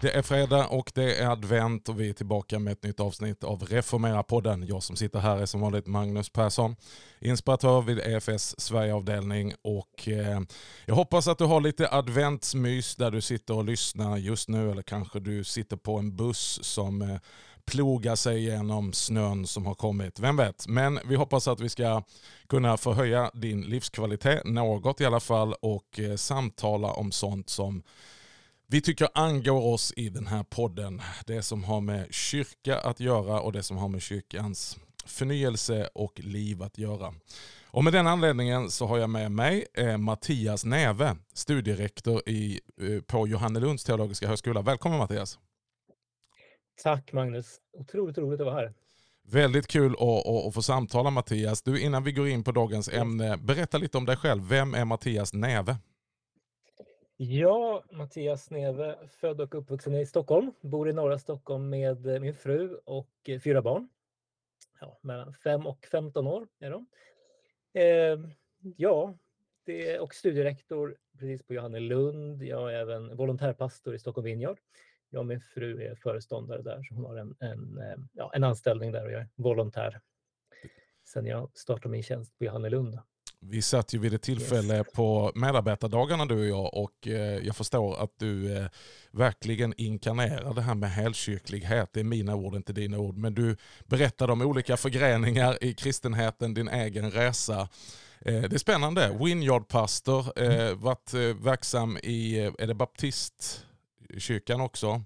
Det är fredag och det är advent och vi är tillbaka med ett nytt avsnitt av Reformera-podden. Jag som sitter här är som vanligt Magnus Persson, inspiratör vid EFS Sverigeavdelning och eh, jag hoppas att du har lite adventsmys där du sitter och lyssnar just nu eller kanske du sitter på en buss som eh, plogar sig genom snön som har kommit. Vem vet? Men vi hoppas att vi ska kunna förhöja din livskvalitet något i alla fall och eh, samtala om sånt som vi tycker angår oss i den här podden. Det som har med kyrka att göra och det som har med kyrkans förnyelse och liv att göra. Och med den anledningen så har jag med mig eh, Mattias Näve, studierektor i, eh, på Johannelunds teologiska högskola. Välkommen Mattias! Tack Magnus! Otroligt roligt att vara här. Väldigt kul att, att, få samtala Mattias. Du, innan vi går in på dagens ämne, berätta lite om dig själv. Vem är Mattias Näve? Ja, Mattias Neve, född och uppvuxen i Stockholm. Bor i norra Stockholm med eh, min fru och eh, fyra barn. Ja, mellan 5 och 15 år är de. Eh, ja, det och studierektor precis på Johannelund. Jag är även volontärpastor i Stockholm Vineyard. Jag och min fru är föreståndare där, så hon har en, en, eh, ja, en anställning där och jag är volontär sen jag startade min tjänst på Johannelund. Vi satt ju vid ett tillfälle på medarbetardagarna du och jag och eh, jag förstår att du eh, verkligen inkarnerar det här med helkyrklighet. Det är mina ord, inte dina ord. Men du berättade om olika förgreningar i kristenheten, din egen resa. Eh, det är spännande. Winyard-pastor, mm. varit verksam i, är det baptistkyrkan också?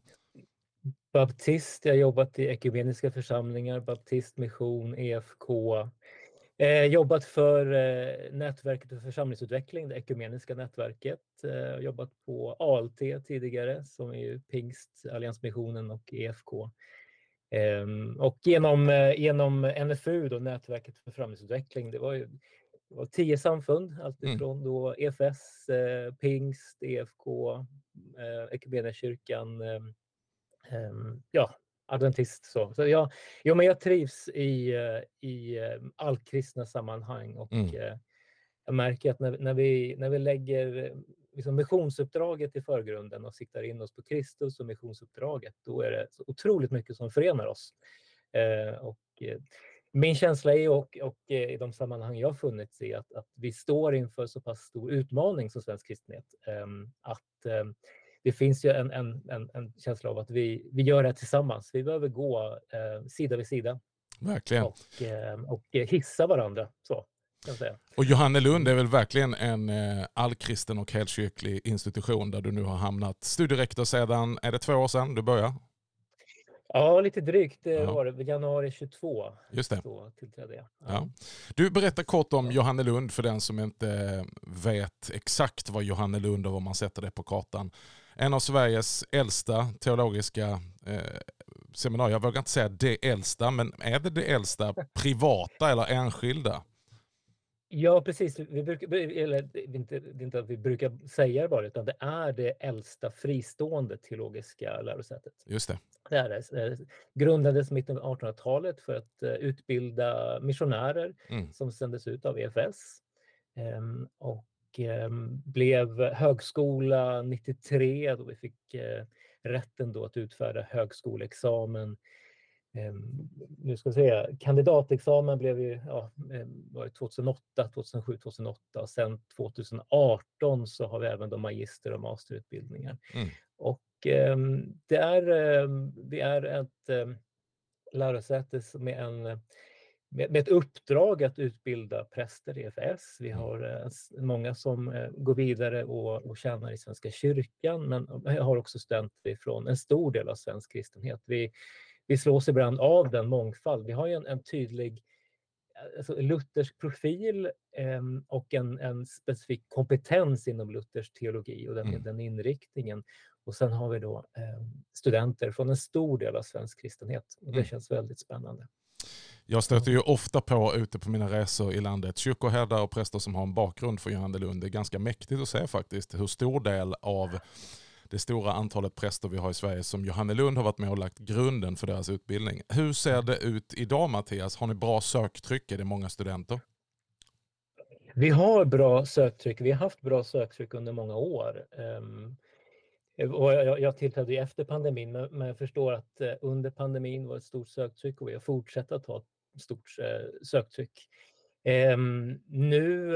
Baptist, jag har jobbat i ekumeniska församlingar, baptistmission, EFK, Eh, jobbat för eh, nätverket för församlingsutveckling, det ekumeniska nätverket. Eh, jobbat på ALT tidigare som är ju Pingst, Alliansmissionen och EFK. Eh, och genom, eh, genom NFU, då, nätverket för församlingsutveckling, det var ju det var tio samfund, alltifrån mm. då EFS, eh, Pingst, EFK, eh, Ekumeniakyrkan, eh, ja, adventist. Så, så jag, jo, men jag trivs i, eh, i eh, allkristna sammanhang och mm. Eh, jag märker att när, när, vi, när vi lägger liksom missionsuppdraget i förgrunden och siktar in oss på Kristus och missionsuppdraget, då är det så otroligt mycket som förenar oss. Eh, och, eh, min känsla är och, och i de sammanhang jag funnits i att, att vi står inför så pass stor utmaning som svensk kristenhet. Eh, att det finns ju en, en, en, en, känsla av att vi, vi gör det här tillsammans. Vi behöver gå eh, sida vid sida. Verkligen. Och, eh, och hissa varandra. Så. Och Johannelund är väl verkligen en eh, allkristen och helkyrklig institution där du nu har hamnat. Studierektor sedan, är det två år sedan du började? Ja, lite drygt det ja. var det. Januari 22 Just det. Så tillträdde jag. Ja. Ja. Du, berättar kort om Johannelund för den som inte vet exakt vad Johannelund och var man sätter det på kartan en av Sveriges äldsta teologiska eh, seminarier. Jag vågar inte säga det äldsta, men är det det äldsta privata eller enskilda? Ja, precis. Vi brukar, eller, det, är inte, det är inte att vi brukar säga det bara, utan det är det äldsta fristående teologiska lärosätet. Just det. Det är det. Grundades mitten av 1800-talet för att uh, utbilda missionärer mm. som sändes ut av EFS. Um, ehm, och blev högskola 93 då vi fick eh, rätten då att utfärda högskoleexamen. Ehm, nu ska jag säga, kandidatexamen blev ju ja, ehm, var 2008, 2007, 2008 och sen 2018 så har vi även då magister och masterutbildningar. Mm. Och det är, det är ett lärosäte med en med, med ett uppdrag att utbilda präster i EFS. Vi mm. har eh, många som eh, går vidare och, och tjänar i Svenska kyrkan, men vi har också studenter från en stor del av svensk kristenhet. Vi, vi slås ibland av den mångfald. Vi har en, en tydlig alltså luthersk profil eh, och en, en, specifik kompetens inom Luthers teologi och den, mm. den inriktningen. Och sen har vi då eh, studenter från en stor del av svensk kristenhet. Och det mm. känns väldigt spännande. Jag stöter ju ofta på ute på mina resor i landet kyrkoherdar och präster som har en bakgrund för Johannelund. Det är ganska mäktigt att se faktiskt hur stor del av det stora antalet präster vi har i Sverige som Johannelund har varit med och lagt grunden för deras utbildning. Hur ser det ut idag Mattias? Har ni bra söktryck? Är det många studenter? Vi har bra söktryck. Vi har haft bra söktryck under många år. Och jag, tillträdde efter pandemin, men, men, jag förstår att under pandemin var ett stort söktryck och vi har fortsatt att ha ett stort söktryck. Um, nu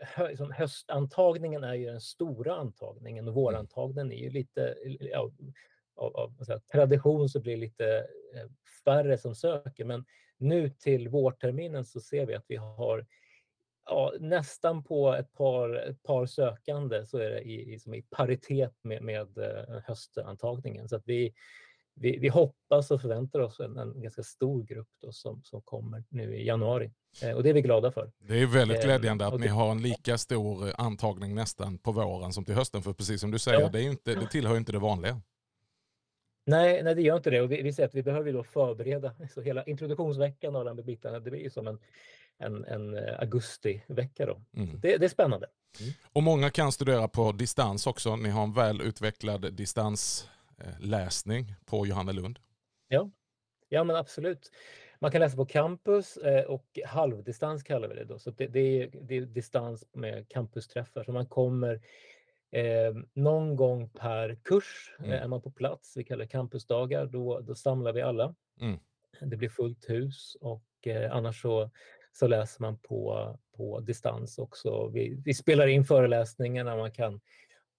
hö, höstantagningen är ju den stora antagningen och mm. vårantagningen är ju lite, ja, av, av säga, tradition så blir det lite eh, färre som söker. Men nu till vårterminen så ser vi att vi har ja, nästan på ett par, ett par sökande så är det i, i, i paritet med, med höstantagningen. Så att vi, vi, vi hoppas och förväntar oss en, en ganska stor grupp då som, som kommer nu i januari. Eh, och det är vi glada för. Det är väldigt eh, glädjande att ni har en lika stor antagning nästan på våren som till hösten. För precis som du säger, ja. det, är inte, det tillhör inte det vanliga. Nej, nej, det gör inte det. Och vi, vi ser att vi behöver då förbereda. Så hela introduktionsveckan och alla bitarna, det blir som en, en, en eh, augustivecka. Då. Mm. Det, det, är spännande. Mm. Och många kan studera på distans också. Ni har en väl utvecklad distansläsning på Johannelund. Ja. ja, men absolut. Man kan läsa på campus eh, och halvdistans kallar vi det då. Så det, det, är, det är distans med campusträffar. Så man kommer Eh, någon gång per kurs mm. är man på plats. Vi kallar det campusdagar. Då, då samlar vi alla. Mm. Det blir fullt hus och eh, annars så, så läser man på, på distans också. Vi, vi spelar in föreläsningarna. Man kan,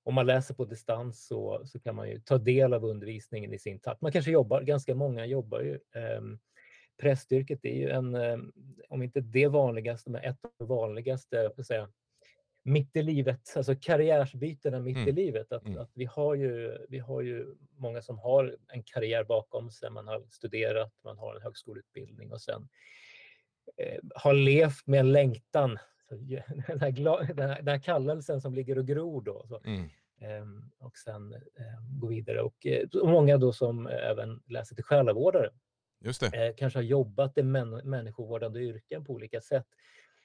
om man läser på distans så, så kan man ju ta del av undervisningen i sin takt. Man kanske jobbar, ganska många jobbar ju. Eh, prästyrket är ju en, eh, om inte det vanligaste, men ett av de vanligaste säga, mitt i livet, alltså karriärsbytena mitt mm. i livet. Att, mm. att vi, har ju, vi har ju många som har en karriär bakom sig. Man har studerat, man har en högskoleutbildning och sen eh, har levt med en längtan. Den, här, den, här, kallelsen som ligger och gror då. Så, mm. eh, och sen eh, gå vidare. Och, eh, och, många då som även läser till själavårdare. Just det. Eh, kanske har jobbat i män, människovårdande yrken på olika sätt.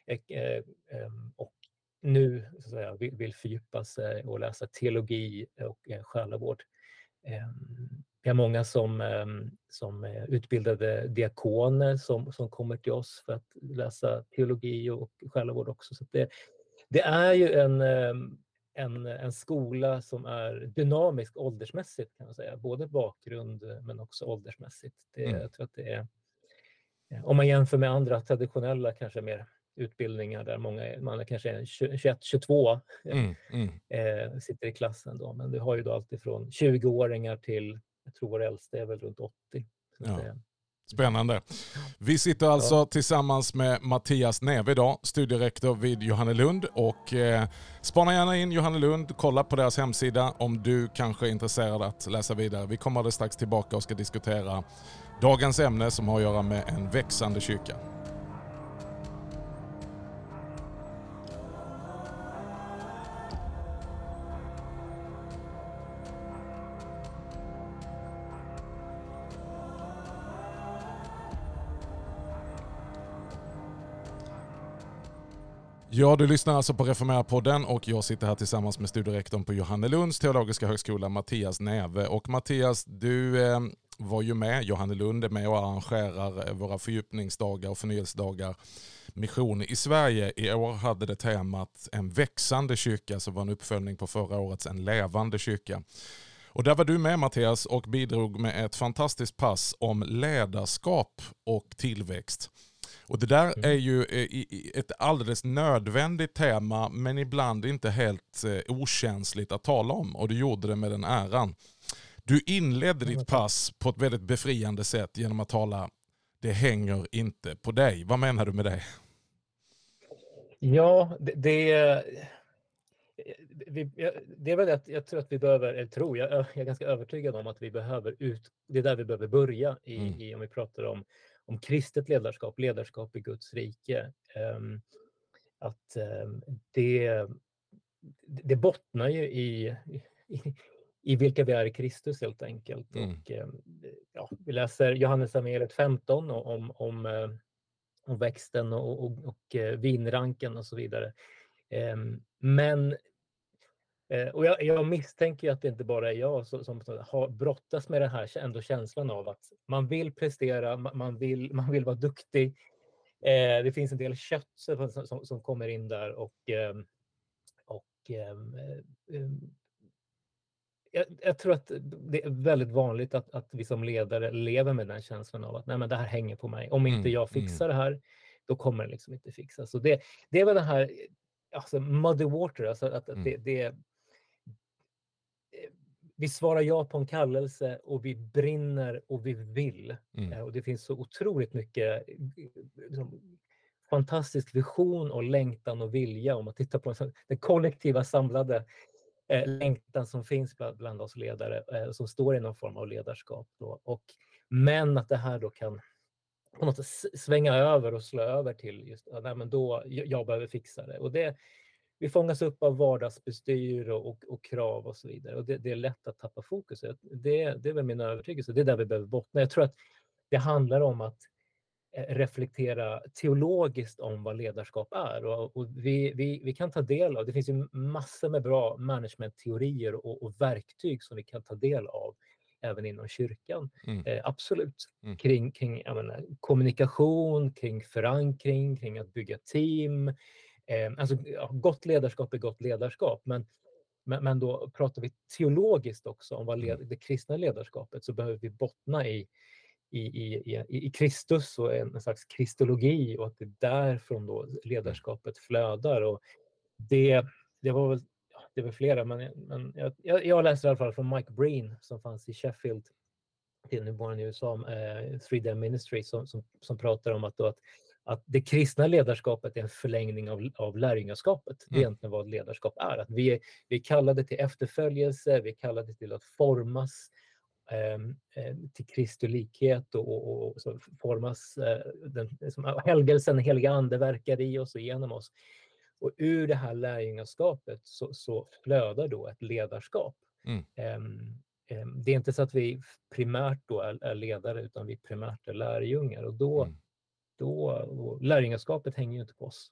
Eh, ehm, och nu så att säga, vill, vill fördjupa sig och läsa teologi och eh, själavård. Ehm, vi har många som, ehm, som är utbildade diakoner som, som kommer till oss för att läsa teologi och själavård också. Så det, det är ju en, ehm, en, en skola som är dynamisk åldersmässigt kan man säga. Både bakgrund men också åldersmässigt. Det, mm. Jag tror att det är, om man jämför med andra traditionella, kanske mer utbildningar där många, man är kanske är 21, 22 mm, mm. Eh, sitter i klassen. Då. Men du har ju då alltifrån 20-åringar till, jag tror vår äldsta är väl runt 80. Ja. Spännande. Vi sitter alltså ja. tillsammans med Mattias Neve idag, studierektor vid Johannelund. Och eh, spana gärna in Johannelund, kolla på deras hemsida om du kanske är intresserad att läsa vidare. Vi kommer alldeles strax tillbaka och ska diskutera dagens ämne som har att göra med en växande kyrka. Ja, du lyssnar alltså på Reformera-podden och jag sitter här tillsammans med studierektorn på Johannelunds teologiska högskola, Mattias Näve. Och Mattias, du eh, var ju med, Johannelund är med och arrangerar eh, våra fördjupningsdagar och förnyelsedagar mission i Sverige. I år hade det temat en växande kyrka som var en uppföljning på förra årets En levande kyrka. Och där var du med Mattias och bidrog med ett fantastiskt pass om ledarskap och tillväxt. Och Det där mm. är ju eh, ett alldeles nödvändigt tema men ibland inte helt eh, okänsligt att tala om och du gjorde det med den äran. Du inledde ditt pass på ett väldigt befriande sätt genom att tala det hänger inte på dig. Vad menar du med det? Ja, det, det, vi, det är väl att jag tror att vi behöver, eller tror, jag, jag är ganska övertygad om att vi behöver ut, det är där vi behöver börja i, mm. i om vi pratar om om kristet ledarskap, ledarskap i Guds rike. Ehm, att ehm, det, det bottnar ju i, i, i vilka vi är i Kristus helt enkelt. Mm. Och, ehm, ja, vi läser Johannes Evangeliet 15 om, om, eh, om växten och, och, och eh, vinranken och så vidare. Men och jag, jag, misstänker att det inte bara är jag som, som, som har brottas med den här ändå känslan av att man vill prestera, man vill, man vill vara duktig. Eh, det finns en del kött som, som, som kommer in där och, eh, och ehm, eh, jag, jag, tror att det är väldigt vanligt att, att vi som ledare lever med den känslan av att Nej, men det här hänger på mig. Om inte mm, jag fixar mm. det här, då kommer det liksom inte fixas. Så det, det är väl den här alltså muddy water, alltså att, mm. det, det, vi svarar ja på en kallelse och vi brinner och vi vill. Mm. Eh, och det finns så otroligt mycket liksom, fantastisk vision och längtan och vilja om att titta på den kollektiva samlade eh, längtan som finns bland, bland oss ledare eh, som står i någon form av ledarskap. Då. Och, men att det här då kan på något svänga över och slå över till just, nej, men då jag, jag behöver fixa det. Och det, vi fångas upp av vardagsbestyr och, och, och krav och så vidare. Och det, det, är lätt att tappa fokus. Det, det är väl min övertygelse. Det är där vi behöver bottna. Jag tror att det handlar om att eh, reflektera teologiskt om vad ledarskap är. Och, och vi, vi, vi, kan ta del av, det finns ju massor med bra managementteorier och, och verktyg som vi kan ta del av även inom kyrkan. Mm. Eh, absolut. Mm. Kring, kring menar, kommunikation, kring förankring, kring att bygga team, Eh, alltså, gott ledarskap är gott ledarskap, men, men, men, då pratar vi teologiskt också om vad led, mm. det kristna ledarskapet så behöver vi bottna i, i, i, i, Kristus och en slags kristologi och att det är därifrån då ledarskapet flödar. Och det, det var väl det var flera, men, men jag, jag läste i alla fall från Mike Breen som fanns i Sheffield, nu bor han i USA, eh, Three Day Ministry, som, som, som pratar om att, då att att det kristna ledarskapet är en förlängning av, av lärjungaskapet. Det är mm. egentligen vad ledarskap är. Att vi, är, vi är kallade till efterföljelse, vi är kallade till att formas eh, till Kristi likhet och, och, och så formas eh, den, liksom, helgelsen, den heliga ande verkar i oss och genom oss. Och ur det här lärjungaskapet så, så flödar då ett ledarskap. Mm. Eh, det är inte så att vi primärt då är, är ledare utan vi primärt är lärjungar och då mm då, lärjungaskapet hänger ju inte på oss.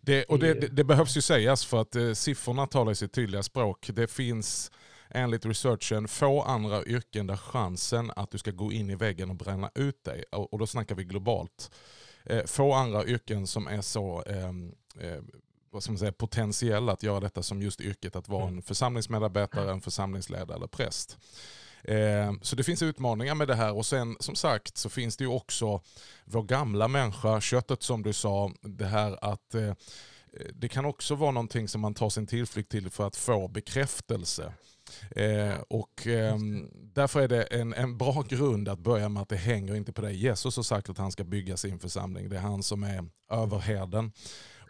Det, och det, det, det, behövs ju sägas för att eh, siffrorna talar sitt tydliga språk. Det finns enligt researchen få andra yrken där chansen att du ska gå in i väggen och bränna ut dig, och, och då snackar vi globalt, eh, få andra yrken som är så ehm, eh, vad ska man säga, potentiella att göra detta som just yrket att vara mm. en församlingsmedarbetare, en församlingsledare eller präst. Eh, så det finns utmaningar med det här och sen som sagt så finns det ju också vår gamla människa, köttet som du sa, det här att eh, det kan också vara någonting som man tar sin tillflykt till för att få bekräftelse. Eh, och eh, därför är det en, en bra grund att börja med att det hänger inte på dig. Jesus har sagt att han ska bygga sin församling. Det är han som är överherden.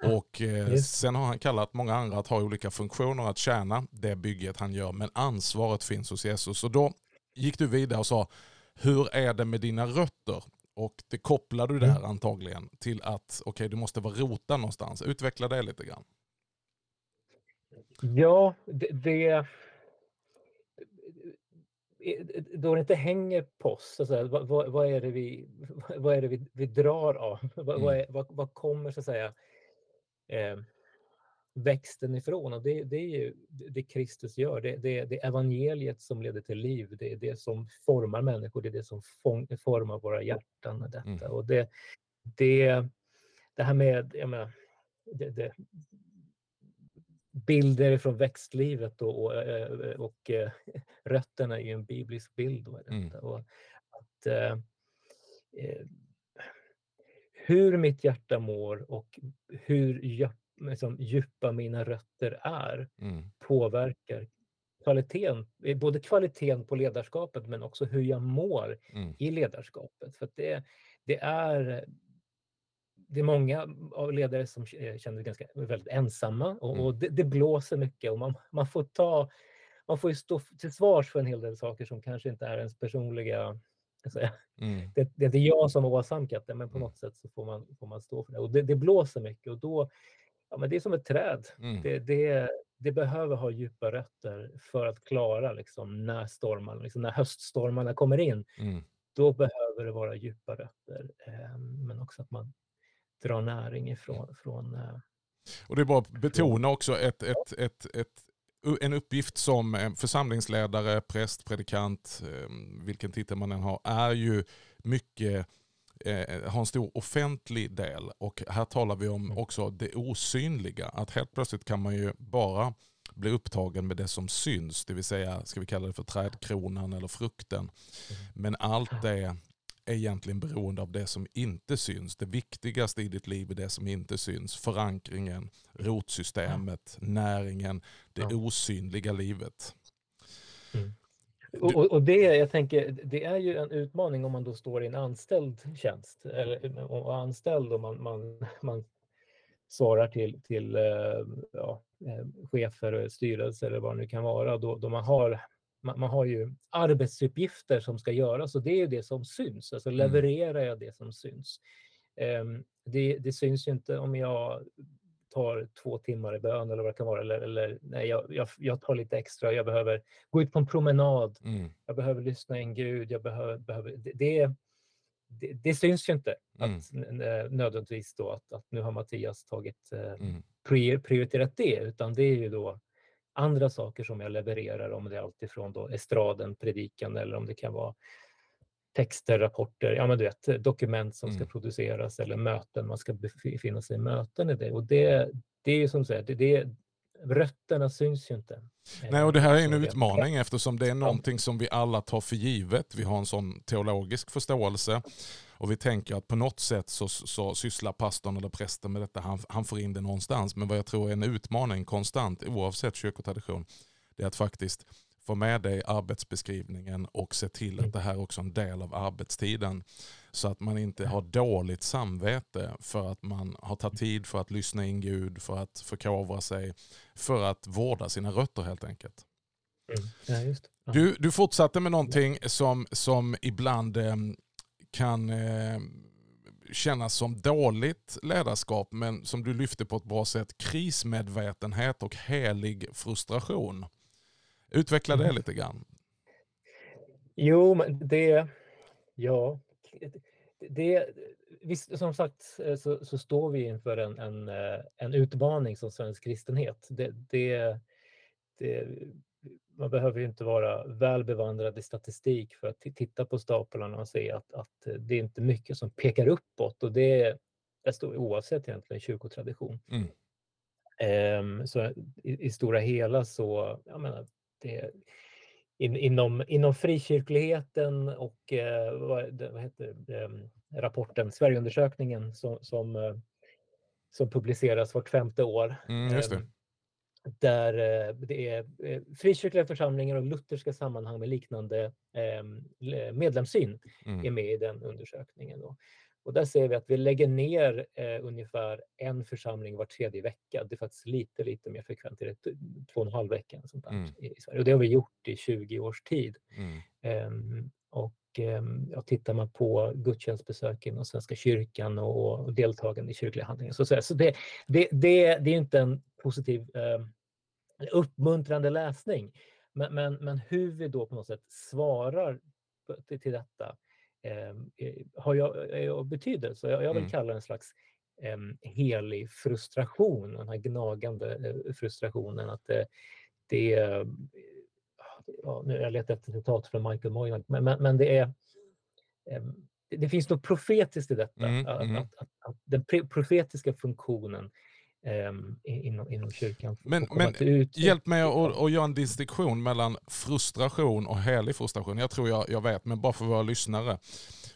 Och eh, sen har han kallat många andra att ha olika funktioner att tjäna det bygget han gör. Men ansvaret finns hos Jesus. Och då gick du vidare och sa, hur är det med dina rötter? Och det kopplar du där mm. antagligen till att okay, du måste vara rotad någonstans. Utveckla det lite grann. Ja, det, det då det inte hänger på oss, så säga, vad, vad, är det vi, vad är det vi, vi drar av? Vad, mm. vad, är, vad, vad, kommer så att säga eh, växten ifrån. Och det, det är ju det Kristus gör. Det, det, det evangeliet som leder till liv. Det är det som formar människor. Det är det som formar våra hjärtan. Detta. Mm. Och det, det, det här med menar, det, det, bilder från växtlivet och, och, och, och rötterna är en biblisk bild. Och detta. Mm. Och att, eh, eh hur mitt hjärta mår och hur djup, liksom, djupa mina rötter är mm. påverkar kvaliteten, eh, både kvaliteten på ledarskapet men också hur jag mår mm. i ledarskapet. För det, det, är, det är många av ledare som känner sig ganska väldigt ensamma och, mm. och det, det, blåser mycket och man, man får ta man får stå till svars för en hel del saker som kanske inte är ens personliga. Mm. Det, det, är jag som har åsamkat det, men på mm. något sätt så får man, får man stå för det. Och det, det blåser mycket och då, ja, men det är som ett träd. Mm. Det, det, det, behöver ha djupa rötter för att klara liksom, när, stormarna, liksom, när höststormarna kommer in. Mm. Då behöver det vara djupa rötter, eh, men också att man drar näring ifrån. Från, eh, och det är bara att betona också ett, ett, ett, ett en uppgift som eh, församlingsledare, präst, predikant, ehm, vilken titel man än har, är ju mycket eh, har en stor offentlig del och här talar vi om mm. också det osynliga. Att helt plötsligt kan man ju bara bli upptagen med det som syns, det vill säga, ska vi kalla det för trädkronan eller frukten. Mm. Men allt det är egentligen beroende av det som inte syns. Det viktigaste i ditt liv är det som inte syns. Förankringen, rotsystemet, näringen, det osynliga livet. Mm. Och, och, det, jag tänker, det är ju en utmaning om man då står i en anställd tjänst, eller och anställd och man, man, man svarar till, till eh, ja, eh, chefer, styrelser eller vad det nu kan vara, då, då man har man, man, har ju arbetsuppgifter som ska göras och det är ju det som syns. Alltså mm. levererar jag det som syns. Um, det, det, syns ju inte om jag tar två timmar i bön eller vad det kan vara. Eller, eller nej, jag, jag, jag, tar lite extra. Jag behöver gå ut på en promenad. Mm. Jag behöver lyssna in Gud. Jag behöver, behöver, det, det, det, det syns ju inte mm. att, nödvändigtvis då att, att nu har Mattias tagit eh, mm. prioriterat det, utan det är ju då andra saker som jag levererar, om det är alltifrån då estraden, predikan eller om det kan vara texter, rapporter, ja men du vet, dokument som ska mm. produceras eller möten, man ska befinna sig i möten i det. Och det, det är ju som sagt, det, det, rötterna syns ju inte. Nej, och det här är en utmaning eftersom det är någonting som vi alla tar för givet. Vi har en sån teologisk förståelse och vi tänker att på något sätt så, så sysslar pastorn eller prästen med detta, han, han får in det någonstans. Men vad jag tror är en utmaning konstant, oavsett kyrkotradition, det är att faktiskt få med dig arbetsbeskrivningen och se till att det här också är en del av arbetstiden. Så att man inte har dåligt samvete för att man har tagit tid för att lyssna in Gud, för att förkovra sig, för att vårda sina rötter helt enkelt. Mm. Ja. Du, du fortsatte med någonting som, som ibland eh, kan eh, kännas som dåligt ledarskap men som du lyfte på ett bra sätt. Krismedvetenhet och helig frustration. Utveckla det mm. lite grann. Jo, men det... Ja. Det, visst, som sagt så, så står vi inför en, en, en utmaning som svensk kristenhet. Det, det, det, man behöver ju inte vara väl bevandrad i statistik för att titta på staplarna och se att, att det är inte mycket som pekar uppåt och det, det står oavsett egentligen kyrkotradition. Mm. Um, så i, i, stora hela så, jag menar, det, in, inom, inom frikyrkligheten och eh, vad, vad heter det, rapporten, Sverigeundersökningen som, som, eh, som publiceras vart femte år. Mm, eh, där eh, det är eh, frikyrkliga församlingar och lutherska sammanhang med liknande ehm, medlemssyn mm. är med i den undersökningen. Då. Och där ser vi att vi lägger ner eh, ungefär en församling var tredje vecka. Det är faktiskt lite, lite mer frekvent, det är två och en halv vecka sånt mm. i Sverige. Och det har vi gjort i 20 års tid. Mm. Um, och um, ja, tittar man på gudstjänstbesök inom Svenska kyrkan och, och deltagande i kyrkliga handlingar. Så, så, så det, det, det, det är inte en positiv um, uppmuntrande läsning. Men, men, men hur vi då på något sätt svarar till, detta har jag, av betydelse. Jag, jag vill mm. kalla det en slags eh, helig frustration, den här gnagande eh, frustrationen. att det, det är, ja, nu jag letar efter citat från Michael Moynihan, men, men, men det är eh, det finns något profetiskt i detta, mm, att, mm. Att, att, den profetiska funktionen inom, inom kyrkan. Men, men hjälp mig att, att göra en distinktion mellan frustration och helig frustration. Jag tror jag, jag vet, men bara för våra lyssnare.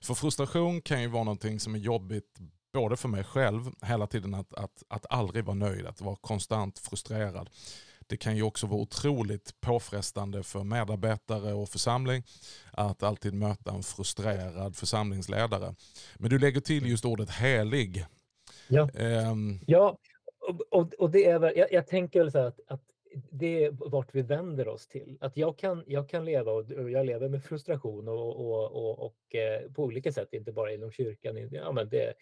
För frustration kan ju vara någonting som är jobbigt både för mig själv, hela tiden att, att, att aldrig vara nöjd, att vara konstant frustrerad. Det kan ju också vara otroligt påfrestande för medarbetare och församling att alltid möta en frustrerad församlingsledare. Men du lägger till just ordet helig. Ja, um, ja och, och det är väl, jag, jag tänker väl så att, att det är vart vi vänder oss till. Att jag kan, jag kan leva och jag lever med frustration och, och, och, och eh, på olika sätt, inte bara inom kyrkan. Ja, men det,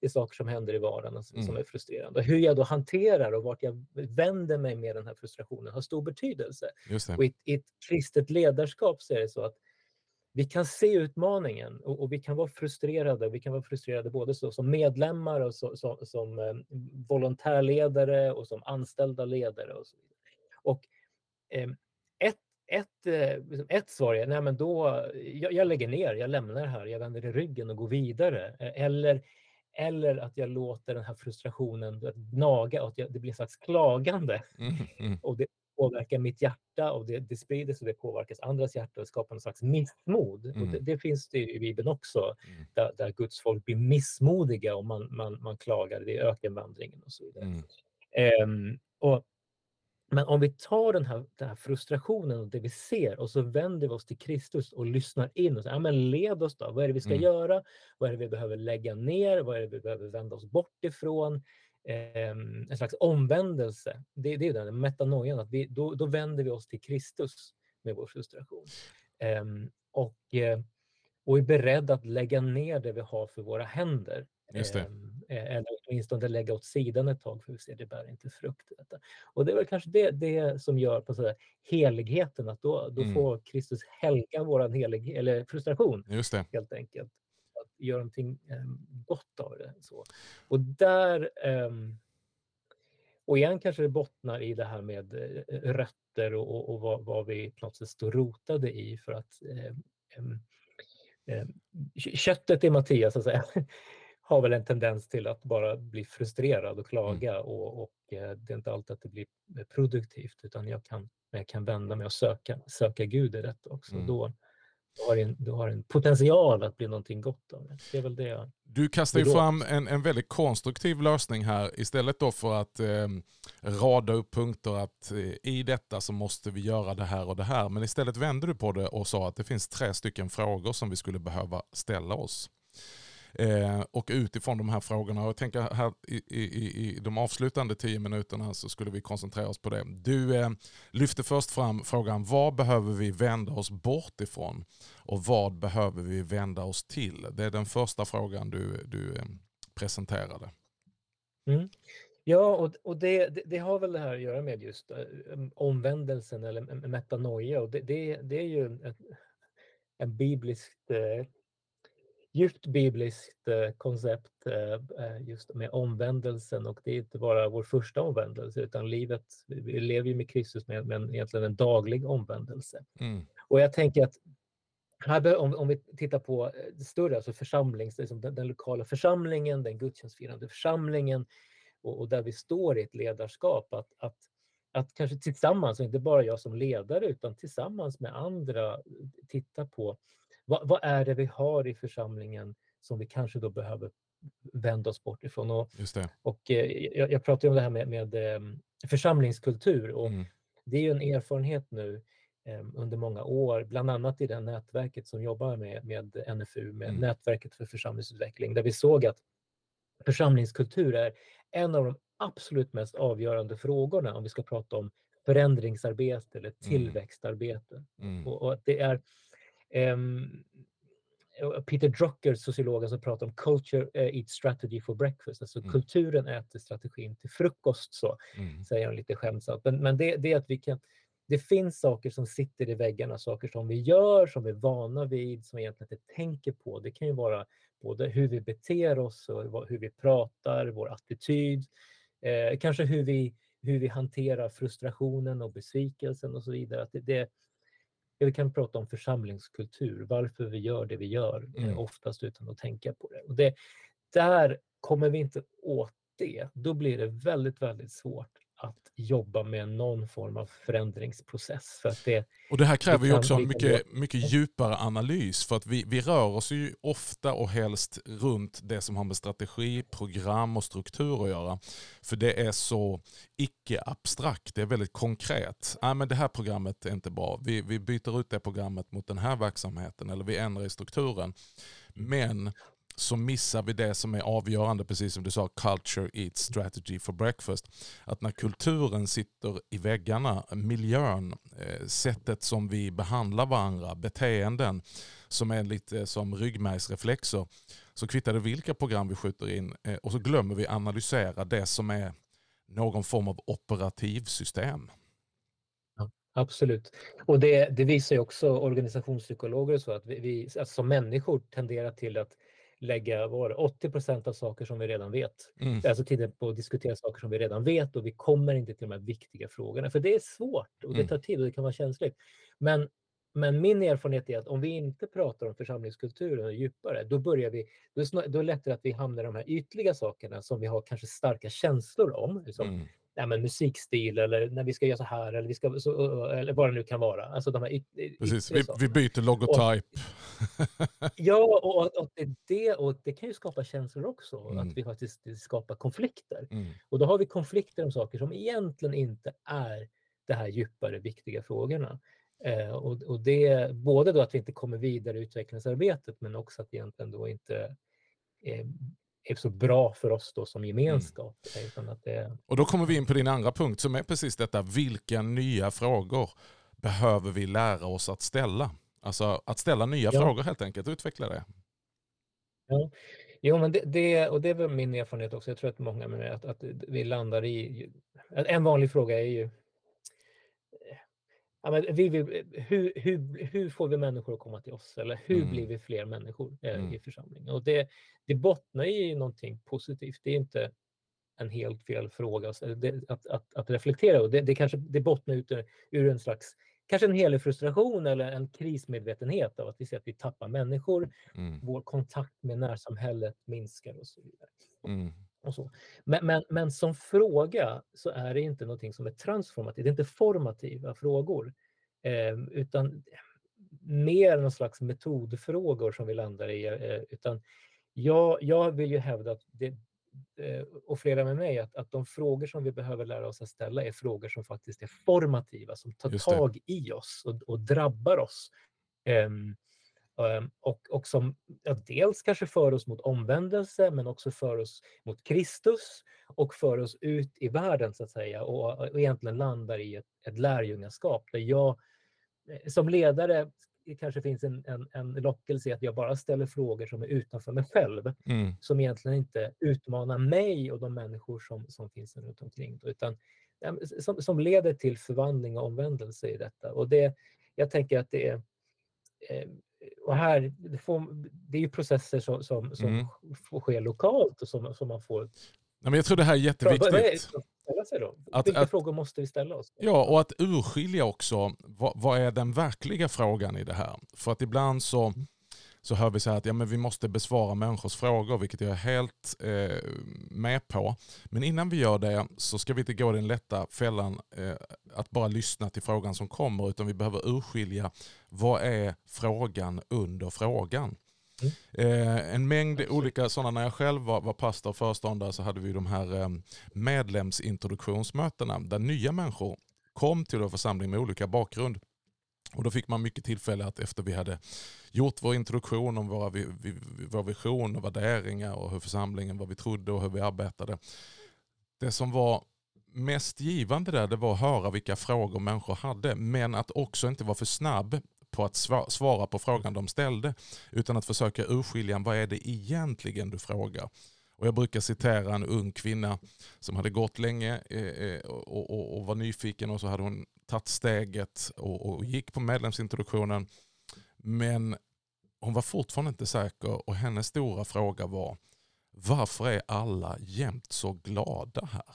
det är saker som händer i vardagen som, mm. är frustrerande. Hur jag då hanterar och vart jag vänder mig med den här frustrationen har stor betydelse. Och i, i ett kristet ledarskap så är det så att vi kan se utmaningen och, och, vi kan vara frustrerade. Vi kan vara frustrerade både så, som medlemmar och så, så, som eh, volontärledare och som anställda ledare. Och, så och eh, ett, ett, eh, liksom ett svar är, nej men då, jag, jag, lägger ner, jag lämnar här, jag vänder i ryggen och går vidare. Eh, eller, eller att jag låter den här frustrationen naga och att jag, det blir en slags klagande. Mm, mm. Och det, påverkar mitt hjärta och det, det sprider sig, det påverkas andras hjärta och skapar någon slags missmod. Mm. Och det, det, finns det i Bibeln också, mm. där, där Guds folk blir missmodiga och man, man, man klagar, det är ökenvandringen och så vidare. Um, och men om vi tar den här, den här, frustrationen och det vi ser och så vänder vi oss till Kristus och lyssnar in och säger, ja, men led oss då. Vad är det vi ska mm. göra? Vad är det vi behöver lägga ner? Vad är det vi behöver vända oss bort ifrån? Eh, en slags omvändelse. Det, det är den metanoian, att vi, då, då vänder vi oss till Kristus med vår frustration. Eh, och, eh, och är beredda att lägga ner det vi har för våra händer Just det. Ehm, eh, eller åtminstone lägga åt sidan ett tag för vi ser det bär inte frukt. Detta. Och det är väl kanske det, det som gör på så heligheten, att då, då mm. får Kristus helga vår helig, eller frustration helt enkelt. Göra någonting um, gott av det. Så. Och där um, och igen kanske det bottnar i det här med uh, rötter och, och, och vad, vad, vi på något sätt står rotade i för att um, köttet i Mattias, så att säga, har väl en tendens till att bara bli frustrerad och klaga mm. och, och, eh, det är inte alltid att det blir produktivt utan jag kan, jag kan vända mig och söka, söka Gud i detta också. Mm. Då, du har, en, du har en potential att bli någonting gott av det. Det är väl det jag... Du kastar ju fram en, en väldigt konstruktiv lösning här istället då för att eh, rada upp punkter att eh, i detta så måste vi göra det här och det här. Men istället vände du på det och sa att det finns tre stycken frågor som vi skulle behöva ställa oss. Eh, och utifrån de här frågorna, och jag tänker här i, i, i de avslutande tio minuterna så skulle vi koncentrera oss på det. Du eh, lyfte först fram frågan vad behöver vi vända oss bort ifrån och vad behöver vi vända oss till? Det är den första frågan du, du eh, presenterade. Mm. Ja, och, och det, det, det, har väl det här att göra med just äh, omvändelsen eller metanoia. Och det, det, det är ju ett, en bibliskt äh, djupt bibliskt eh, koncept eh, eh, just med omvändelsen och det är inte bara vår första omvändelse utan livet, vi lever ju med Kristus med, med egentligen en daglig omvändelse. Mm. Och jag tänker att här, om, om vi tittar på det större, alltså församlings, liksom den, den, lokala församlingen, den gudstjänstfirande församlingen och, och, där vi står i ett ledarskap, att, att, att kanske tillsammans, och inte bara jag som ledare, utan tillsammans med andra titta på vad, vad, är det vi har i församlingen som vi kanske då behöver vända oss bort ifrån? Och, och eh, jag, jag pratade om det här med, med eh, församlingskultur och mm. det är ju en erfarenhet nu eh, under många år, bland annat i det nätverket som jobbar med, med NFU, med mm. Nätverket för församlingsutveckling, där vi såg att församlingskultur är en av de absolut mest avgörande frågorna om vi ska prata om förändringsarbete eller mm. tillväxtarbete. Mm. Och, och, det är Peter Drucker, sociologen som pratar om culture uh, eats strategy for breakfast, alltså mm. kulturen äter strategin till frukost, så mm. säger han lite skämtsamt. Men, men det, det, är att vi kan, det finns saker som sitter i väggarna, saker som vi gör, som vi är vana vid, som vi egentligen inte tänker på. Det kan ju vara både hur vi beter oss och hur vi pratar, vår attityd, eh, kanske hur vi, hur vi hanterar frustrationen och besvikelsen och så vidare. Att det, det, vi kan prata om församlingskultur, varför vi gör det vi gör, eh, mm. oftast utan att tänka på det. Och det. Där kommer vi inte åt det, då blir det väldigt, väldigt svårt att jobba med någon form av förändringsprocess. För att det, och det här kräver ju också en mycket, mycket djupare analys för att vi, vi rör oss ju ofta och helst runt det som har med strategi, program och struktur att göra. För det är så icke-abstrakt, det är väldigt konkret. Nej, men det här programmet är inte bra, vi, vi byter ut det programmet mot den här verksamheten eller vi ändrar i strukturen. Men så missar vi det som är avgörande, precis som du sa, culture eats strategy for breakfast. Att när kulturen sitter i väggarna, miljön, eh, sättet som vi behandlar varandra, beteenden som är lite som ryggmärgsreflexer, så kvittar det vilka program vi skjuter in eh, och så glömmer vi analysera det som är någon form av operativsystem. Absolut. Och det, det visar ju också organisationspsykologer så att vi, vi alltså som människor tenderar till att lägga var 80 procent av saker som vi redan vet. Mm. Alltså tiden på att diskutera saker som vi redan vet och vi kommer inte till de här viktiga frågorna. För det är svårt och det mm. tar tid och det kan vara känsligt. Men, men min erfarenhet är att om vi inte pratar om församlingskulturen djupare, då börjar vi, då är, då är det lättare att vi hamnar i de här ytliga sakerna som vi har kanske starka känslor om. Liksom, mm. Ja, men musikstil eller när vi ska göra så här eller, vi ska, så, eller vad det nu kan vara. Alltså de här Precis, vi, vi, byter logotyp. ja, och, och, det, och det kan ju skapa känslor också, mm. att vi faktiskt skapar konflikter. Mm. Och då har vi konflikter om saker som egentligen inte är de här djupare viktiga frågorna. Eh, och, och det, både då att vi inte kommer vidare i utvecklingsarbetet men också att egentligen då inte eh, är så bra för oss då som mm. gemenskap. Mm. Det... Och då kommer vi in på din andra punkt som är precis detta, vilka nya frågor behöver vi lära oss att ställa? Alltså att ställa nya ja. frågor helt enkelt, utveckla det. Ja. Jo, men det, det, och det är väl min erfarenhet också. Jag tror att många mig, att, att vi landar i... En vanlig fråga är ju ja, men vi vill, hur, hur, hur får vi människor att komma till oss? Eller hur mm. blir vi fler människor eh, mm. i församlingen? Och det, det bottnar i någonting positivt. Det är inte en helt fel fråga att, att, att reflektera och det, det, kanske, det bottnar ut ur en slags kanske en helig frustration eller en krismedvetenhet av att vi ser att vi tappar människor, mm. vår kontakt med närsamhället minskar och så vidare. Mm. Och så. Men, men, men som fråga så är det inte någonting som är transformativt, det är inte formativa frågor, eh, utan mer någon slags metodfrågor som vi landar i. Eh, utan jag, jag vill ju hävda, att det, eh, och flera med mig, att, att de frågor som vi behöver lära oss att ställa är frågor som faktiskt är formativa, som tar tag i oss och, och drabbar oss. Um, och, och som ja, dels kanske för oss mot omvändelse, men också för oss mot Kristus och för oss ut i världen så att säga och, och egentligen landar i ett, ett lärjungaskap där jag eh, som ledare kanske finns en, en, en lockelse i att jag bara ställer frågor som är utanför mig själv, mm. som egentligen inte utmanar mig och de människor som, som finns runt omkring, utan som, som leder till förvandling och omvändelse i detta. Och det, jag tänker att det är eh, och här, det, får, det är ju processer som, som, som mm. får ske lokalt och som, som man får... Nej, men jag tror det här är jätteviktigt. Att, Vilka att, frågor måste vi ställa oss? Ja, och att urskilja också vad, vad, är den verkliga frågan i det här? För att ibland så mm så hör vi så att ja, men vi måste besvara människors frågor, vilket jag är helt eh, med på. Men innan vi gör det så ska vi inte gå den lätta fällan eh, att bara lyssna till frågan som kommer, utan vi behöver urskilja vad är frågan under frågan. Mm. Eh, en mängd olika sådana, när jag själv var, var pastor och föreståndare så hade vi de här eh, medlemsintroduktionsmötena där nya människor kom till vår församling med olika bakgrund. Och då fick man mycket tillfälle att efter vi hade gjort vår introduktion om våra, vår vision och värderingar och hur församlingen, vad vi trodde och hur vi arbetade. Det som var mest givande där det var att höra vilka frågor människor hade men att också inte vara för snabb på att svara på frågan de ställde utan att försöka urskilja vad är det egentligen du frågar. Och jag brukar citera en ung kvinna som hade gått länge eh, eh och, och, och var nyfiken och så hade hon tagit steget och, och gick på medlemsintroduktionen. Men hon var fortfarande inte säker och hennes stora fråga var varför är alla jämt så glada här?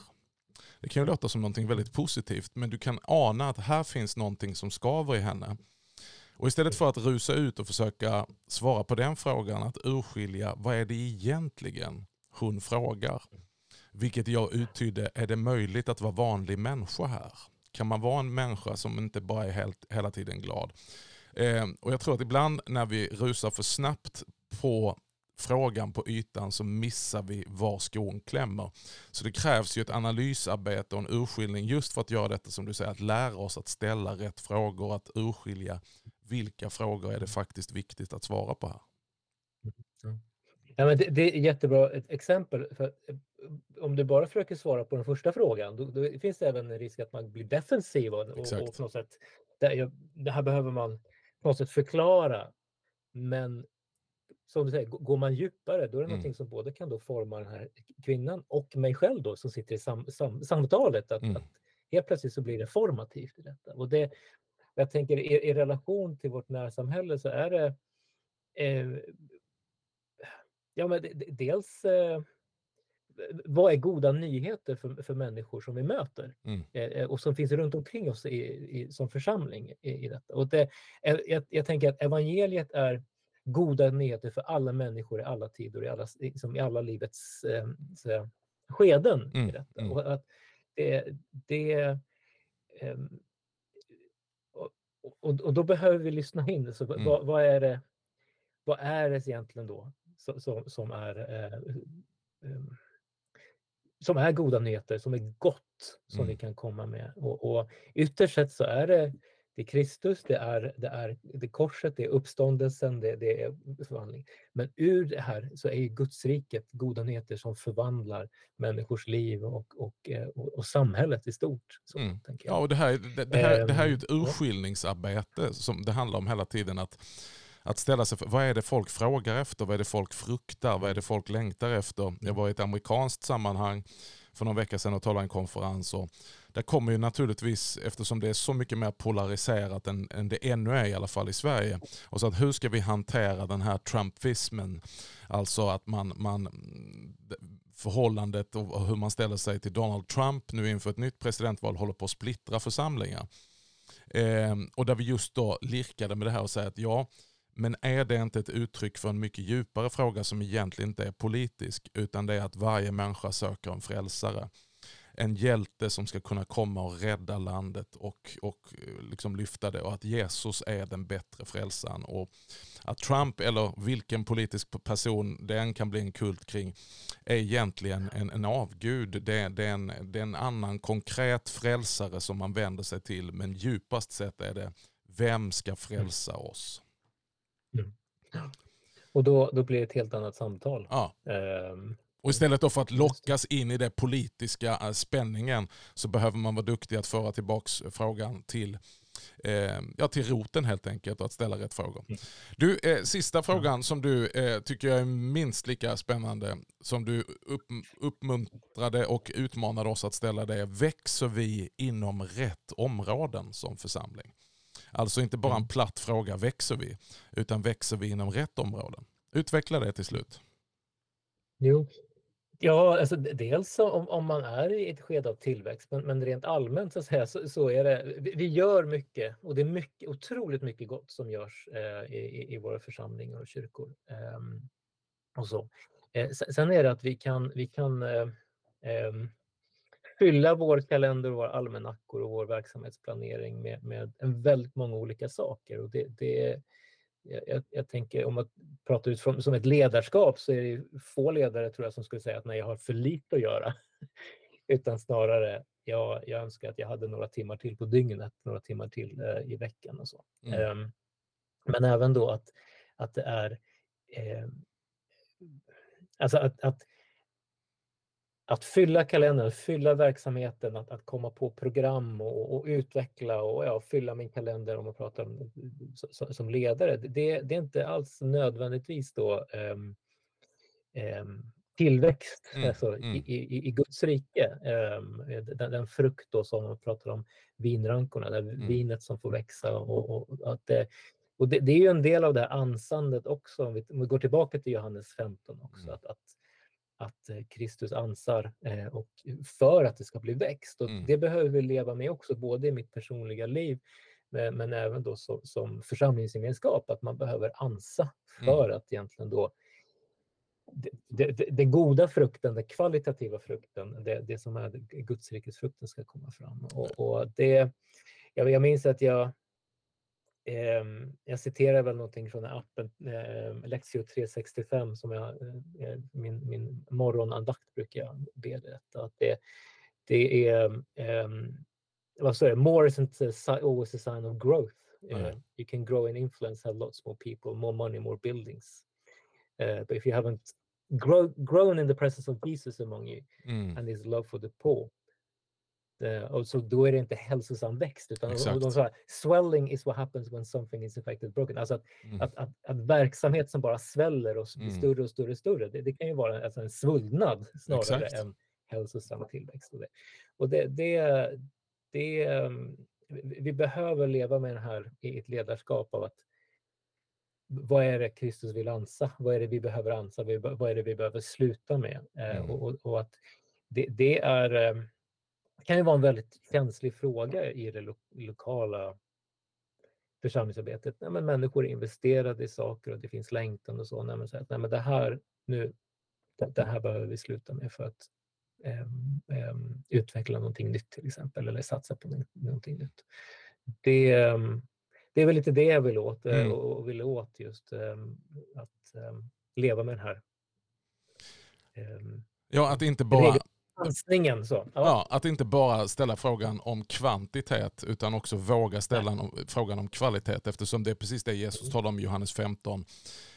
Det kan ju låta som någonting väldigt positivt men du kan ana att här finns någonting som skaver i henne. Och istället för att rusa ut och försöka svara på den frågan, att urskilja vad är det egentligen hon frågar. Vilket jag uttydde, är det möjligt att vara vanlig människa här? Kan man vara en människa som inte bara är helt, hela tiden glad? Eh, och Jag tror att ibland när vi rusar för snabbt på frågan på ytan så missar vi var skon klämmer. Så det krävs ju ett analysarbete och en urskiljning just för att göra detta som du säger, att lära oss att ställa rätt frågor, att urskilja vilka frågor är det faktiskt viktigt att svara på här. Mm, Ja, men det, det är jättebra ett exempel. För eh, om du bara försöker svara på den första frågan, då, då finns det även en risk att man blir defensiv och, och, och på något sätt, det, det, här behöver man på något sätt förklara. Men som du säger, går man djupare, då är det mm. någonting som både kan då forma den här kvinnan och mig själv då som sitter i sam, sam, samtalet. Att, mm. att helt plötsligt så blir det formativt i detta. Och det, jag tänker i, i relation till vårt närsamhälle så är det eh, Ja, men dels eh, vad är goda nyheter för, för människor som vi möter mm. Eh, eh, och som finns runt omkring oss i, i, som församling i, i detta. Och det, jag, jag, tänker att evangeliet är goda nyheter för alla människor i alla tider, i alla, liksom i alla livets eh, så, skeden. Mm. I detta. Mm. Och att det, det och, och, och, då behöver vi lyssna in. Så mm. vad, vad, är det, vad är det egentligen då som, som är eh, um, som är goda nyheter, som är gott som mm. vi kan komma med. Och, och ytterst sett så är det, det är Kristus, det är, det är, det korset, det är uppståndelsen, det, det är förvandling. Men ur det här så är ju Gudsriket goda nyheter som förvandlar människors liv och, och, eh, och, och samhället i stort. Så, mm. Ja, och det, här, det, det, här, det här är ju ett ehm, urskiljningsarbete som det handlar om hela tiden. att att ställa sig för vad är det folk frågar efter, vad är det folk fruktar, vad är det folk längtar efter. Jag var i ett amerikanskt sammanhang för någon vecka sedan och talade i en konferens. Och där kommer ju naturligtvis, eftersom det är så mycket mer polariserat än, än det ännu är i alla fall i Sverige. Och så att hur ska vi hantera den här Trumpismen? Alltså att man, man förhållandet och hur man ställer sig till Donald Trump nu inför ett nytt presidentval håller på att splittra församlingar. Eh, och där vi just då lirkade med det här och säger att ja, men är det inte ett uttryck för en mycket djupare fråga som egentligen inte är politisk utan det är att varje människa söker en frälsare. En hjälte som ska kunna komma och rädda landet och, och liksom lyfta det och att Jesus är den bättre frälsaren. Och att Trump eller vilken politisk person det än kan bli en kult kring är egentligen en, en avgud. Det, det, är en, det är en annan konkret frälsare som man vänder sig till men djupast sett är det vem ska frälsa oss? Mm. Och då, då blir det ett helt annat samtal. Ja. Um, och istället för att lockas in i den politiska eh, spänningen så behöver man vara duktig att föra tillbaka frågan till, eh, ja, till roten helt enkelt och att ställa rätt frågor. Mm. Du, eh, sista frågan som du eh, tycker jag är minst lika spännande som du upp, uppmuntrade och utmanade oss att ställa det är, växer vi inom rätt områden som församling? Alltså inte bara en mm. platt fråga, växer vi? Utan växer vi inom rätt områden? Utveckla det till slut. Jo, Ja, alltså dels om, om man är i ett skede av tillväxt, men, men rent allmänt så, säga, så, så är det, vi, vi, gör mycket och det är mycket, otroligt mycket gott som görs eh, i, i våra församlingar och kyrkor. Eh, och så. Eh, sen är det att vi kan, vi kan eh, ehm, fylla vår kalender, våra almanackor och vår verksamhetsplanering med, med en väldigt många olika saker. Och det, det, jag, jag tänker om att prata ut från, som ett ledarskap så är det få ledare tror jag som skulle säga att nej, jag har för lite att göra. Utan snarare, ja, jag önskar att jag hade några timmar till på dygnet, några timmar till eh, i veckan och så. Mm. Um, men även då att, att det är eh, alltså att, att att fylla kalendern, fylla verksamheten, att, att komma på program och, och utveckla och ja, fylla min kalender om man pratar om som, som ledare. Det, det, är inte alls nödvändigtvis då um, um, tillväxt mm, alltså, mm. I, i, i, Guds rike. Um, den, den, frukt då som man pratar om vinrankorna, det mm. vinet som får växa. Och, och att det, och det, det, är ju en del av det här ansandet också, om vi, om vi går tillbaka till Johannes 15 också, mm. att, att att eh, Kristus ansar eh, och för att det ska bli växt. Och mm. Det behöver vi leva med också, både i mitt personliga liv men även då som, som församlingsgemenskap, att man behöver ansa för mm. att egentligen då den goda frukten, den kvalitativa frukten, det, det som är Gudsrikets frukten ska komma fram. Och, och det, jag, jag minns att jag Eh, jag citerar väl någonting från appen eh, Lexio 365 som jag, eh, min, min morgonandakt brukar jag be detta. Att det, det är, um, vad säger More isn't always a sign of growth. Mm. Uh, you can grow in influence, have lots more people, more money, more buildings. Uh, but if you haven't grow, grown in the presence of Jesus among you mm. and his love for the poor, Eh, och så då är det inte hälsosam växt, utan de sa, swelling is what happens when something is affected broken. Alltså att, mm. att, att, att, verksamhet som bara sväller och blir mm. större och större och större, det, det kan ju vara alltså en svullnad snarare Exakt. än hälsosam tillväxt. Och det, och det, det, det, ehm, vi behöver leva med det här i ett ledarskap av att vad är det Kristus vill ansa? Vad är det vi behöver ansa? Vad är det vi behöver sluta med? Eh, mm. Och, och, och, att det, det är ehm, kan ju vara en väldigt känslig fråga i det lo lokala församlingsarbetet. Nej, men människor är investerade i saker och det finns längtan och så. Nej, men, så att, nej, men det här nu, det, det, här behöver vi sluta med för att utveckla någonting nytt till exempel eller satsa på någonting nytt. Det, det är väl lite det jag vill åt mm. och vill åt just att leva med den här Ja, att inte bara... Chansningen, så. Ja. ja. att inte bara ställa frågan om kvantitet utan också våga ställa Nej. frågan om kvalitet eftersom det är precis det Jesus talar om i Johannes 15.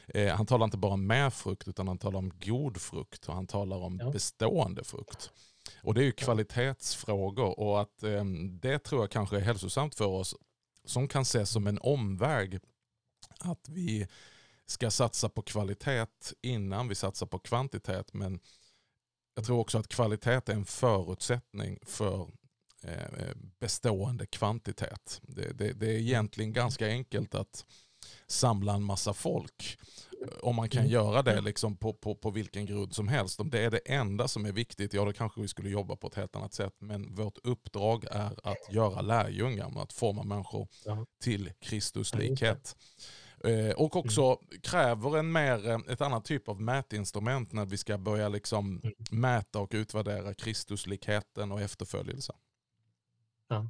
Eh, han talar inte bara om med frukt utan han talar om god frukt och han talar om ja. bestående frukt. Och det är ju kvalitetsfrågor och att eh, det tror jag kanske är hälsosamt för oss som kan ses som en omväg. Att vi ska satsa på kvalitet innan vi satsar på kvantitet. Men jag tror också att kvalitet är en förutsättning för eh, bestående kvantitet. Det, det, det, är egentligen ganska enkelt att samla en massa folk. Om man kan mm. göra det liksom på, på, på vilken grund som helst. Om det är det enda som är viktigt, ja då kanske vi skulle jobba på ett helt annat sätt. Men vårt uppdrag är att göra lärjungar, att forma människor till Kristus likhet. Eh, och också mm. kräver en mer, eh, ett annat typ av mätinstrument när vi ska börja liksom mm. mäta och utvärdera Kristuslikheten och efterföljelse. Ja.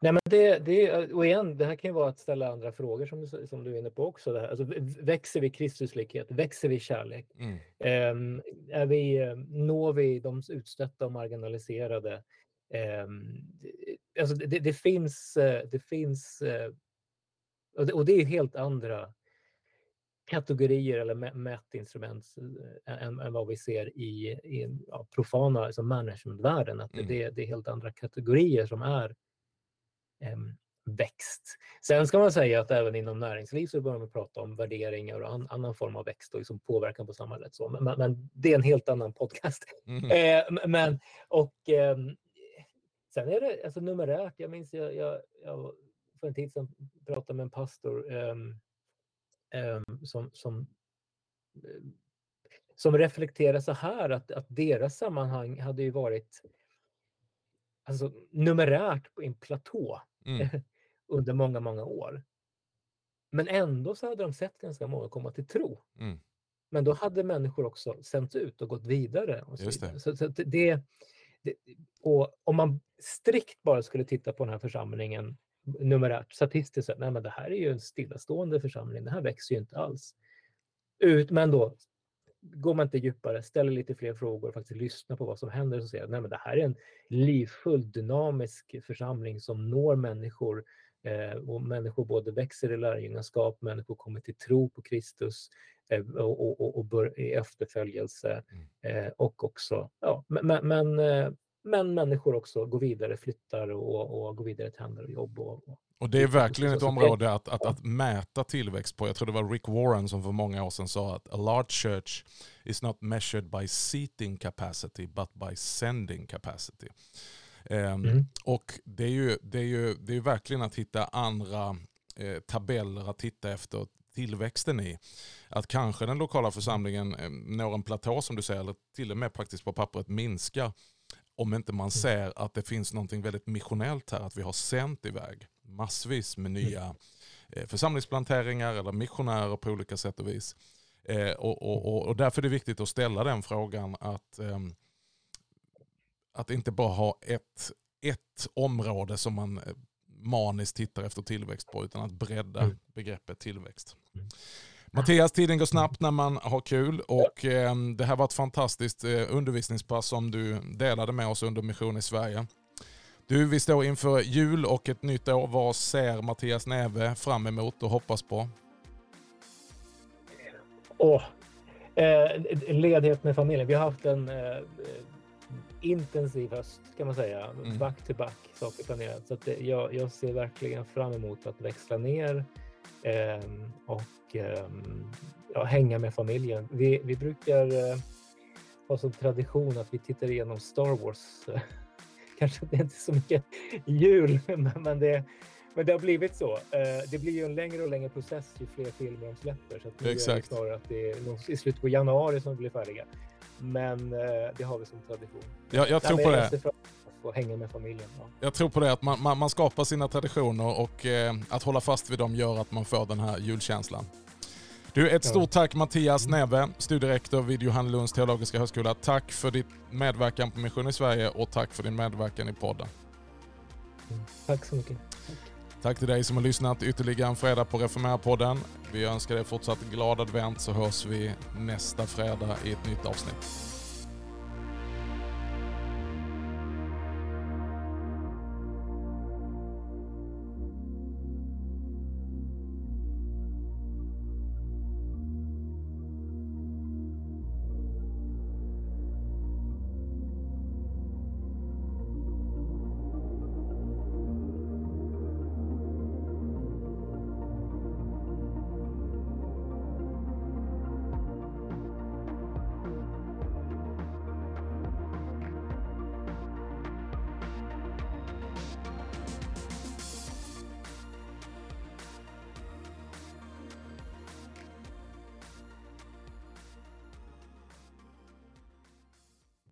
Nej, men det, det, och igen, det här kan ju vara att ställa andra frågor som, som du är inne på också. Det här. Alltså, växer vi Kristuslikhet? Växer vi kärlek? Mm. Um, är vi, eh, når vi de utstötta och marginaliserade? Um, alltså det, det, finns, det finns och det, och det är helt andra kategorier eller mätinstrument äh, än, än, vad vi ser i, i ja, profana alltså managementvärlden. Att mm. det, det, är helt andra kategorier som är um, växt. Sen ska man säga att även inom näringsliv så börjar man prata om värderingar och an, annan form av växt och liksom påverkan på samhället. Så, men, men, det är en helt annan podcast. Mm. Eh, men, och eh, sen är det alltså numerärt, jag minns jag, jag, jag för en tid sedan pratade med en pastor um, um, som, som, um, som reflekterade så här att, att deras sammanhang hade ju varit alltså, numerärt på en platå mm. under många, många år. Men ändå så hade de sett ganska många komma till tro. Mm. Men då hade människor också sänts ut och gått vidare. Och så, vidare. så, så det, det, och om man strikt bara skulle titta på den här församlingen numerärt statistiskt sett, nej men det här är ju en stillastående församling, det här växer ju inte alls. Ut, men då går man inte djupare, ställer lite fler frågor och faktiskt lyssnar på vad som händer och säger att det här är en livfull, dynamisk församling som når människor eh, och människor både växer i lärjungaskap, människor kommer till tro på Kristus eh, och, och, och, och bör, i efterföljelse mm. eh, och också, ja, men, men eh, men människor också går vidare, flyttar och, och går vidare till andra jobb. Och, och, och det är verkligen ett område att, att, att mäta tillväxt på. Jag tror det var Rick Warren som för många år sedan sa att a large church is not measured by seating capacity but by sending capacity. Um, mm. Och det är, ju, det, är ju, det är verkligen att hitta andra eh, tabeller att titta efter tillväxten i. Att kanske den lokala församlingen eh, når en platå som du säger, eller till och med praktiskt på pappret minskar om inte man mm. ser att det finns något väldigt missionellt här, att vi har sänt iväg massvis med mm. nya eh, församlingsplanteringar eller missionärer på olika sätt och vis. Eh, och, och, och, därför är det viktigt att ställa den frågan att, ehm, att inte bara ha ett, ett område som man eh, maniskt tittar efter tillväxt på utan att bredda mm. begreppet tillväxt. Mattias, tiden går snabbt när man har kul och eh, det här var ett fantastiskt eh, undervisningspass som du delade med oss under Mission i Sverige. Du, vi står inför jul och ett nytt år. Vad ser Mattias Neve fram emot och hoppas på? Oh, eh, ledighet med familjen. Vi har haft en eh, intensiv höst kan man säga. Mm. Back to back saker planerat. Så att det, jag, jag ser verkligen fram emot att växla ner och ehm, ja, hänga med familjen. Vi, vi brukar eh, ha som tradition att vi tittar igenom Star Wars. Kanske det är inte så mycket jul, men det, men det har blivit så. Eh, det blir ju en längre och längre process ju fler filmer de släpper. Så nu Exakt. är det snarare att det är i slutet på januari som de blir färdiga. Men eh, det har vi som tradition. Ja, jag tror Nej, på det få hänga med familjen. Ja. Jag tror på det, att man, man, man skapar sina traditioner och eh, att hålla fast vid dem gör att man får den här julkänslan. Du, ett stort tack Mattias Neve, studierektor vid Johannelunds teologiska högskola. Tack för ditt medverkan på Mission i Sverige och tack för din medverkan i podden. Mm. Tack så mycket. Tack till dig som har lyssnat ytterligare en fredag på Reformera-podden. Vi önskar dig fortsatt glad advent så hörs vi nästa fredag i ett nytt avsnitt.